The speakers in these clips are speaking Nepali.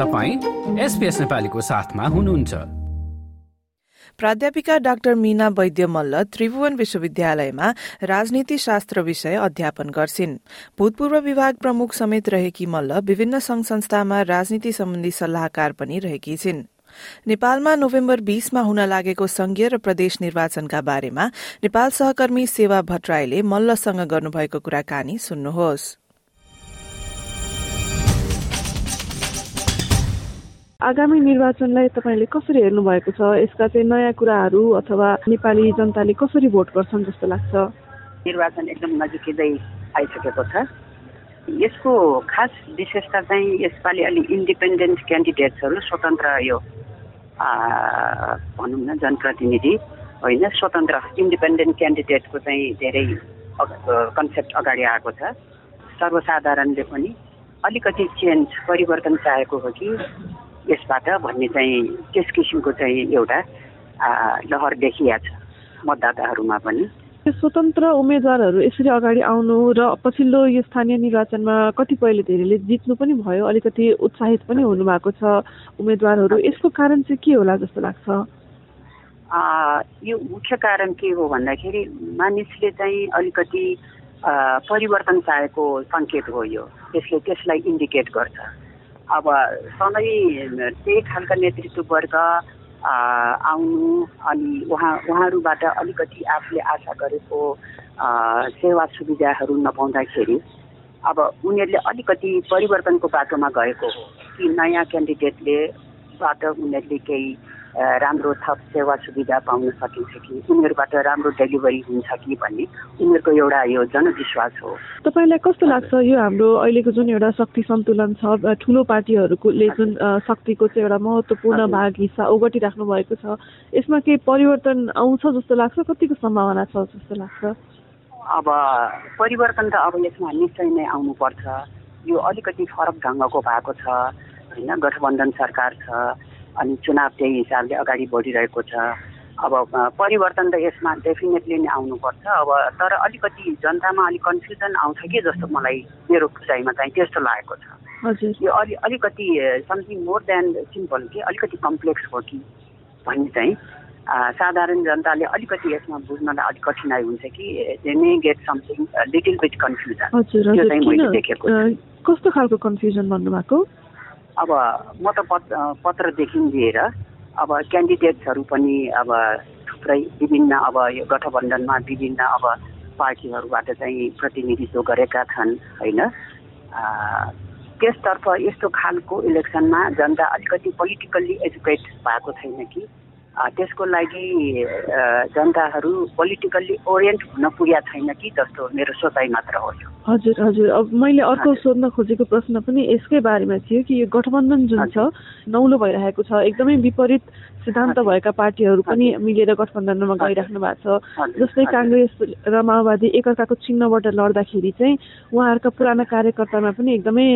तपाईँ एसपिएस नेपालीको साथमा हुनुहुन्छ। प्राध्यापिका डाक्टर मीना वैद्य मल्ल त्रिभुवन विश्वविद्यालयमा राजनीति शास्त्र विषय अध्यापन गर्छिन्। भूतपूर्व विभाग प्रमुख समेत रहेकी मल्ल विभिन्न संघ संस्थामा राजनीति सम्बन्धी सल्लाहकार पनि रहेकी छिन्। नेपालमा नोभेम्बर बीसमा हुन लागेको संघीय र प्रदेश निर्वाचनका बारेमा नेपाल सहकर्मी सेवा भट्टराईले मल्लसँग गर्नुभएको कुराकानी सुन्नुहोस्। आगामी निर्वाचनलाई तपाईँले कसरी हेर्नु भएको छ? यसका चाहिँ नयाँ कुराहरू अथवा नेपाली जनताले कसरी भोट गर्छन् जस्तो लाग्छ? निर्वाचन एकदम नजिकै आइसकेको छ। यसको खास विशेषता चाहिँ यसपालि अलि इन्डिपेन्डेन्ट क्यान्डिडेट्सहरू स्वतन्त्र यो भनौँ न जनप्रतिनिधि होइन स्वतन्त्र इन्डिपेन्डेन्ट क्यान्डिडेटको चाहिँ धेरै कन्सेप्ट अगाडि आएको छ। सर्वसाधारणले पनि अलिकति चेन्ज परिवर्तन चाहेको हो कि यसबाट भन्ने चाहिँ त्यस किसिमको चाहिँ एउटा लहर देखिया छ मतदाताहरूमा पनि। स्वतन्त्र उम्मेद्वारहरू यसरी अगाडि आउनु र पछिल्लो यो स्थानीय निर्वाचनमा कतिपयले धेरैले जित्नु पनि भयो अलिकति उत्साहित पनि हुनुभएको छ उम्मेद्वारहरू। यसको कारण चाहिँ के होला जस्तो लाग्छ? यो मुख्य कारण के हो भन्दाखेरि मानिसले चाहिँ अलिकति परिवर्तन चाहेको सङ्केत हो यो। त्यसले त्यसलाई इन्डिकेट गर्छ। अब सधैँ त्यही खालका नेतृत्व वर्ग आउनु अनि उहाँ उहाँहरूबाट अलिकति आफूले आशा गरेको सेवा सुविधाहरू नपाउँदाखेरि अब उनीहरूले अलिकति परिवर्तनको बाटोमा गएको हो कि नयाँ क्यान्डिडेटले बाट उनीहरूले केही राम्रो थप सेवा सुविधा पाउन सकिन्छ कि उनीहरूबाट राम्रो डेलिभरी हुन्छ कि भन्ने उनीहरूको एउटा यो जनविश्वास हो। तपाईँलाई कस्तो लाग्छ यो हाम्रो अहिलेको जुन एउटा शक्ति सन्तुलन छ ठुलो पार्टीहरूकोले जुन शक्तिको चाहिँ एउटा महत्त्वपूर्ण भाग हिस्सा ओगटिराख्नु भएको छ यसमा केही परिवर्तन आउँछ जस्तो लाग्छ? कतिको सम्भावना छ जस्तो लाग्छ? अब परिवर्तन त अब यसमा निश्चय नै आउनुपर्छ। यो अलिकति फरक ढङ्गको भएको छ होइन? गठबन्धन सरकार छ अनि चुनाव त्यही हिसाबले अगाडि बढिरहेको छ। अब परिवर्तन त यसमा डेफिनेटली नै आउनुपर्छ। अब तर अलिकति जनतामा अलिक कन्फ्युजन आउँछ कि जस्तो मलाई मेरो बुझाइमा चाहिँ त्यस्तो लागेको छ। यो अलि अलिकति समथिङ मोर देन सिम्पल कि अलिकति कम्प्लेक्स हो कि भन्ने चाहिँ साधारण जनताले अलिकति यसमा बुझ्नलाई अलिक कठिनाइ हुन्छ कि they may get something little bit confusion त्यो चाहिँ मैले देखेको कस्तो खालको कन्फ्युजन भन्नुभएको? अब म त पत् पत्रदेखि लिएर अब क्यान्डिडेट्सहरू पनि अब थुप्रै विभिन्न अब यो गठबन्धनमा विभिन्न अब पार्टीहरूबाट चाहिँ प्रतिनिधित्व गरेका छन् होइन? त्यसतर्फ यस्तो खालको इलेक्सनमा जनता अलिकति पोलिटिकल्ली एजुकेट भएको छैन कि? त्यसको लागि जनताहरू पोलिटिकल्ली ओरिएन्ट हुन पुगेका छैन कि जस्तो मेरो सोचाइ मात्र हो हजुर हजुर। अब मैले अर्को सोध्न खोजेको प्रश्न पनि यसकै बारेमा थियो कि यो गठबन्धन जुन छ नौलो भइरहेको छ एकदमै विपरीत सिद्धान्त भएका पार्टीहरू पनि मिलेर गठबन्धनमा गइराख्नु भएको छ। जस्तै काङ्ग्रेस र माओवादी एकअर्काको चिन्हबाट लड्दाखेरि चाहिँ उहाँहरूका पुराना कार्यकर्तामा पनि एकदमै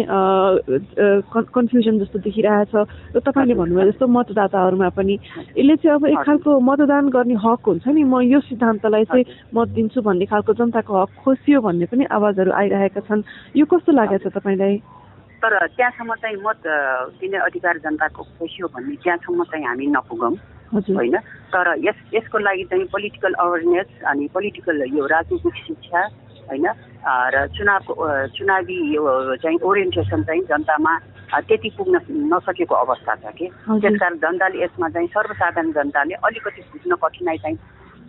कन्फ्युजन जस्तो देखिरहेछ। र तपाईँले भन्नुभयो जस्तो मतदाताहरूमा पनि। यसले चाहिँ अब एक खालको मतदान गर्ने हक हुन्छ नि। म यो सिद्धान्तलाई चाहिँ मत दिन्छु भन्ने खालको जनताको हक खोसियो भन्ने पनि आवाजहरू आइरहेका छन्। यो कस्तो लागेको छ तपाईँलाई? तर त्यहाँसम्म चाहिँ मत दिने अधिकार जनताको खोसियो भन्ने त्यहाँसम्म चाहिँ हामी नपुगौँ होइन? तर यस यसको लागि चाहिँ पोलिटिकल अवेरनेस अनि पोलिटिकल यो राजनीतिक शिक्षा होइन? र चुनावको चुनावी यो चाहिँ ओरिएन्टेसन चाहिँ जनतामा त्यति पुग्न नसकेको अवस्था छ कि? त्यस कारण जनताले यसमा चाहिँ सर्वसाधारण जनताले अलिकति बुझ्न कठिनाइ चाहिँ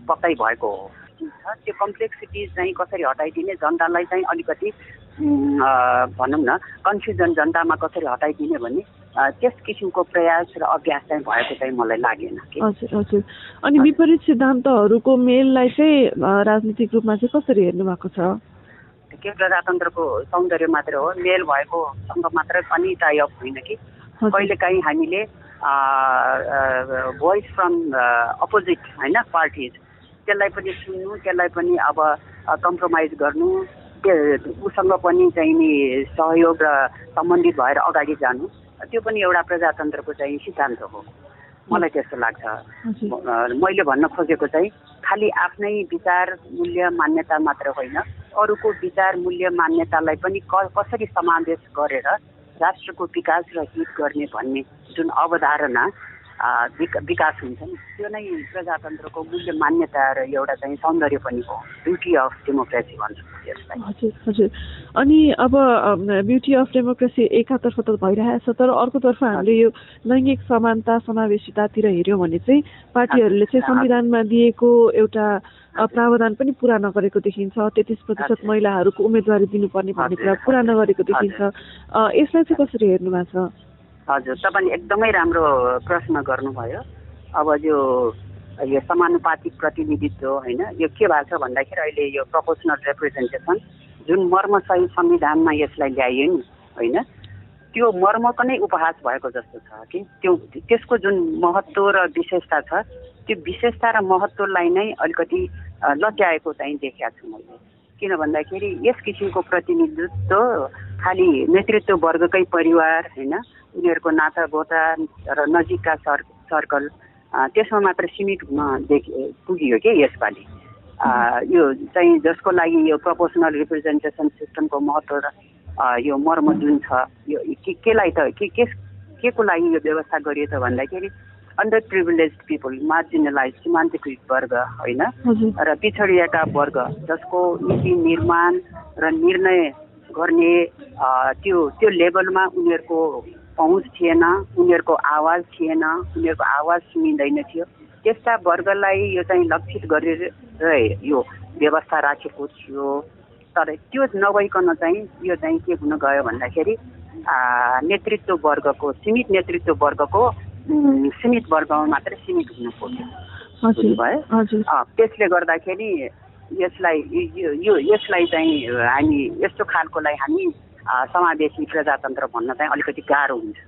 पक्कै भएको हो। त्यो कम्प्लेक्सिटी चाहिँ कसरी हटाइदिने जनतालाई चाहिँ अलिकति भनौँ न कन्फ्युजन जनतामा कसरी हटाइदिने भन्ने त्यस किसिमको प्रयास र अभ्यास चाहिँ भएको चाहिँ मलाई लागेन हजुर हजुर। अनि विपरीत सिद्धान्तहरूको मेललाई चाहिँ राजनीतिक रूपमा चाहिँ कसरी हेर्नु भएको छ? के प्रजातन्त्रको सौन्दर्य मात्र हो मेल भएको सँग मात्रै पनि टाइअप होइन कि? कहिलेकाहीँ हामीले भोइस फ्रम अपोजिट होइन पार्टिज त्यसलाई पनि सुन्नु त्यसलाई पनि अब कम्प्रोमाइज गर्नु उसँग पनि चाहिँ नि सहयोग र सम्बन्धित भएर अगाडि जानु त्यो पनि एउटा प्रजातन्त्रको चाहिँ सिद्धान्त हो। मलाई त्यस्तो लाग्छ। मैले भन्न खोजेको चाहिँ खालि आफ्नै विचार मूल्य मान्यता मात्र होइन। अरूको विचार मूल्य मान्यतालाई पनि क कसरी समावेश गरेर राष्ट्रको विकास र हित गर्ने भन्ने जुन अवधारणा विकास हुन्छ नि। त्यो नै प्रजातन्त्रको मूल्य मान्यता र एउटा चाहिँ सौन्दर्य पनि हो। ब्युटी अफ डेमोक्रेसी भन्छ हजुर हजुर। अनि अब ब्युटी अफ डेमोक्रेसी एकातर्फ त भइरहेछ तर अर्कोतर्फ हामीले यो लैङ्गिक समानता समावेशितातिर हेऱ्यौँ भने चाहिँ पार्टीहरूले चाहिँ संविधानमा दिएको एउटा प्रावधान पनि पुरा नगरेको देखिन्छ। तेत्तिस प्रतिशत महिलाहरूको उम्मेदवारी दिनुपर्ने भन्ने कुरा पुरा नगरेको देखिन्छ। यसलाई चाहिँ कसरी हेर्नु भएको छ? हजुर तपाईँले एकदमै राम्रो प्रश्न गर्नुभयो। अब यो यो समानुपातिक प्रतिनिधित्व होइन यो के भएको छ भन्दाखेरि अहिले यो प्रपोसनल रिप्रेजेन्टेसन जुन मर्मसहित संविधानमा यसलाई ल्याइयो नि होइन त्यो मर्मको नै उपहास भएको जस्तो छ कि त्यो त्यसको जुन महत्त्व र विशेषता छ त्यो विशेषता र महत्त्वलाई नै अलिकति लट्याएको चाहिँ देखेको छु मैले। किन भन्दाखेरि यस किसिमको प्रतिनिधित्व खालि नेतृत्व वर्गकै परिवार होइन उनीहरूको नातागोता र नजिकका सर सर्कल त्यसमा मात्र सीमित हुन देखि पुगियो कि यसपालि। यो चाहिँ जसको लागि यो प्रपोसनल रिप्रेजेन्टेसन सिस्टमको महत्त्व र यो मर्म जुन छ यो के केलाई त के के के को लागि यो व्यवस्था गरियो त भन्दाखेरि अन्डर प्रिभिलेज पिपुल मार्जिनलाइज सीमान्तकृत वर्ग होइन। र पिछडिएका वर्ग जसको नीति निर्माण र निर्णय गर्ने त्यो त्यो लेभलमा उनीहरूको पहुँच थिएन उनीहरूको आवाज थिएन उनीहरूको आवाज सुनिँदैन थियो। त्यस्ता वर्गलाई यो चाहिँ लक्षित गरेर यो व्यवस्था राखेको थियो। तर त्यो नभइकन चाहिँ यो चाहिँ के हुन गयो भन्दाखेरि नेतृत्व वर्गको सीमित नेतृत्व वर्गको सीमित वर्गमा मात्रै सीमित हुनु पर्यो भयो त्यसले गर्दाखेरि यसलाई यो यसलाई चाहिँ हामी यस्तो खालकोलाई हामी समावेशी प्रजातन्त्र भन्न चाहिँ अलिकति गाह्रो हुन्छ।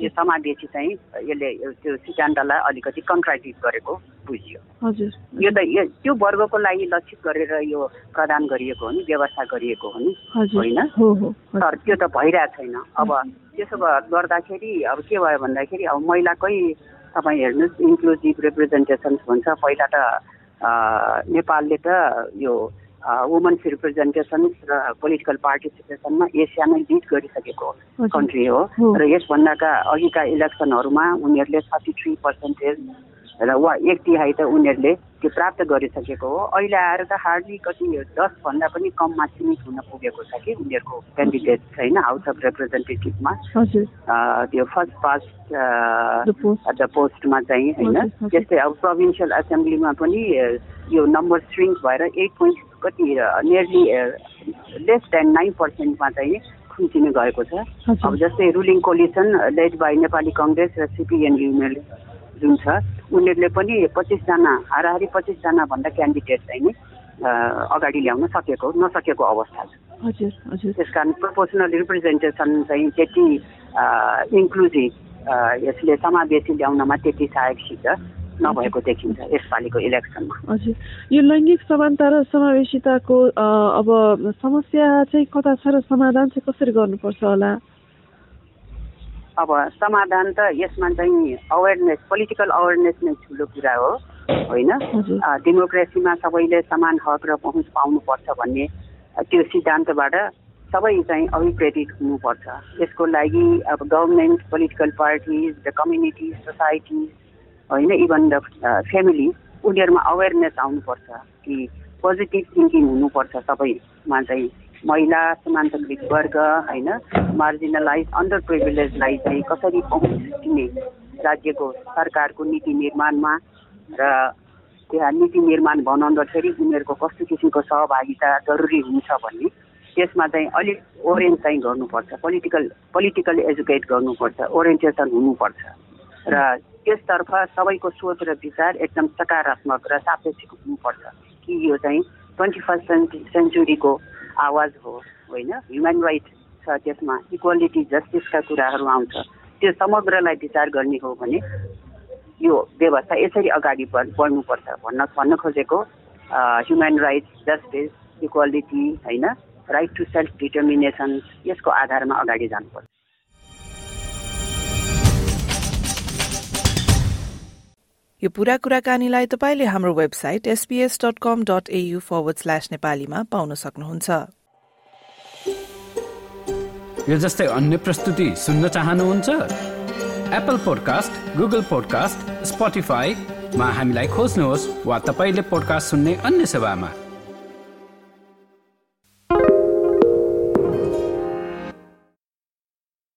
यो समावेशी चाहिँ यसले त्यो सिद्धान्तलाई अलिकति कन्ट्राडिक्ट गरेको बुझियो। हजुर। यो त यो त्यो वर्गको लागि लक्षित गरेर यो प्रदान गरिएको हो नि व्यवस्था गरिएको हो नि होइन? तर त्यो त भइरहेको छैन। अब त्यसो गर्दाखेरि अब के भयो भन्दाखेरि अब महिलाकै तपाईँ हेर्नुहोस् इन्क्लुजिभ रिप्रेजेन्टेसन्स भन्छ। पहिला त नेपालले त यो वुमन्स रिप्रेजेन्टेसन र पोलिटिकल पार्टिसिपेसनमा एसिया नै लिड गरिसकेको कन्ट्री हो। र यसभन्दाका अघिका इलेक्सनहरूमा उनीहरूले थर्टी थ्री पर्सेन्टेज र वा एक तिहाई त उनीहरूले त्यो प्राप्त गरिसकेको हो। अहिले आएर त हार्डली कति दसभन्दा पनि कममा सीमित हुन पुगेको छ कि उनीहरूको क्यान्डिडेट होइन हाउस अफ रिप्रेजेन्टेटिभमा त्यो फर्स्ट पास्ट द पोस्टमा चाहिँ होइन। त्यस्तै अब प्रोभिन्सियल एसेम्ब्लीमा पनि यो नम्बर स्ट्रिङ्क भएर एट पोइन्ट कति नियरली लेस देन नाइन पर्सेन्टमा चाहिँ खुम्चिनु गएको छ। अब जस्तै ruling coalition led by Nepali Congress र सिपिएन युनियन जुन छ उनीहरूले पनि पच्चिसजना हाराहारी पच्चिसजना भन्दा क्यान्डिडेट चाहिँ नि अगाडि ल्याउन सकेको नसकेको अवस्था छ। त्यस कारण प्रोपोर्सनल रिप्रेजेन्टेसन चाहिँ त्यति इन्क्लुजिभ यसले समावेशी ल्याउनमा त्यति सहायक सिद्ध नभएको देखिन्छ यसपालिको इलेक्सनमा। हजुर। यो लैङ्गिक समानता र समावेशिताको अब समस्या चाहिँ कता छ र समाधान चाहिँ कसरी गर्नुपर्छ होला? अब समाधान त यसमा चाहिँ अवेरनेस पोलिटिकल अवेरनेस नै ठुलो कुरा हो होइन? डेमोक्रेसीमा सबैले समान हक र पहुँच पाउनुपर्छ भन्ने त्यो सिद्धान्तबाट सबै चाहिँ अभिप्रेरित हुनुपर्छ। यसको लागि अब government political parties the community society होइन इभन द फ्यामिली उनीहरूमा अवेरनेस आउनुपर्छ कि पोजिटिभ थिङ्किङ हुनुपर्छ सबैमा चाहिँ। महिला समान्तकृत वर्ग होइन मार्जिनलाइज अन्डर प्रिभिलेजलाई चाहिँ कसरी पहुँच दिने राज्यको सरकारको नीति निर्माणमा र त्यहाँ नीति निर्माण बनाउँदाखेरि उनीहरूको कस्तो किसिमको सहभागिता जरुरी हुन्छ भन्ने त्यसमा चाहिँ अलिक ओरिएन्ट चाहिँ गर्नुपर्छ। पोलिटिकल पोलिटिकल एजुकेट गर्नुपर्छ ओरिएन्टेसन हुनुपर्छ। र त्यसतर्फ सबैको सोच र विचार एकदम सकारात्मक र सापेक्षिक हुनुपर्छ। कि यो चाहिँ ट्वेन्टी फर्स्ट सेन्चुरीको आवाज हो होइन? ह्युमन राइट छ त्यसमा। इक्वालिटी जस्टिसका कुराहरू आउँछ। त्यो समग्रलाई विचार गर्ने हो भने यो व्यवस्था यसरी अगाडि बढ बढ्नुपर्छ भन्न भन्न खोजेको ह्युमन राइट्स जस्टिस इक्वालिटी होइन? राइट टु सेल्फ डिटर्मिनेसन यसको आधारमा अगाडि जानुपर्छ। यो पूरा कुराकानीलाई तपाईँले हाम्रो website SBS dot com dot AU forward slash नेपालीमा पाउन सक्नुहुन्छ। यो जस्तै अन्य प्रस्तुति सुन्न चाहनुहुन्छ? एप्पल पोडकास्ट गुगल पोडकास्ट स्पोटिफाईमा हामीलाई खोज्नुहोस् वा तपाईँले पोडकास्ट सुन्ने अन्य सेवामा।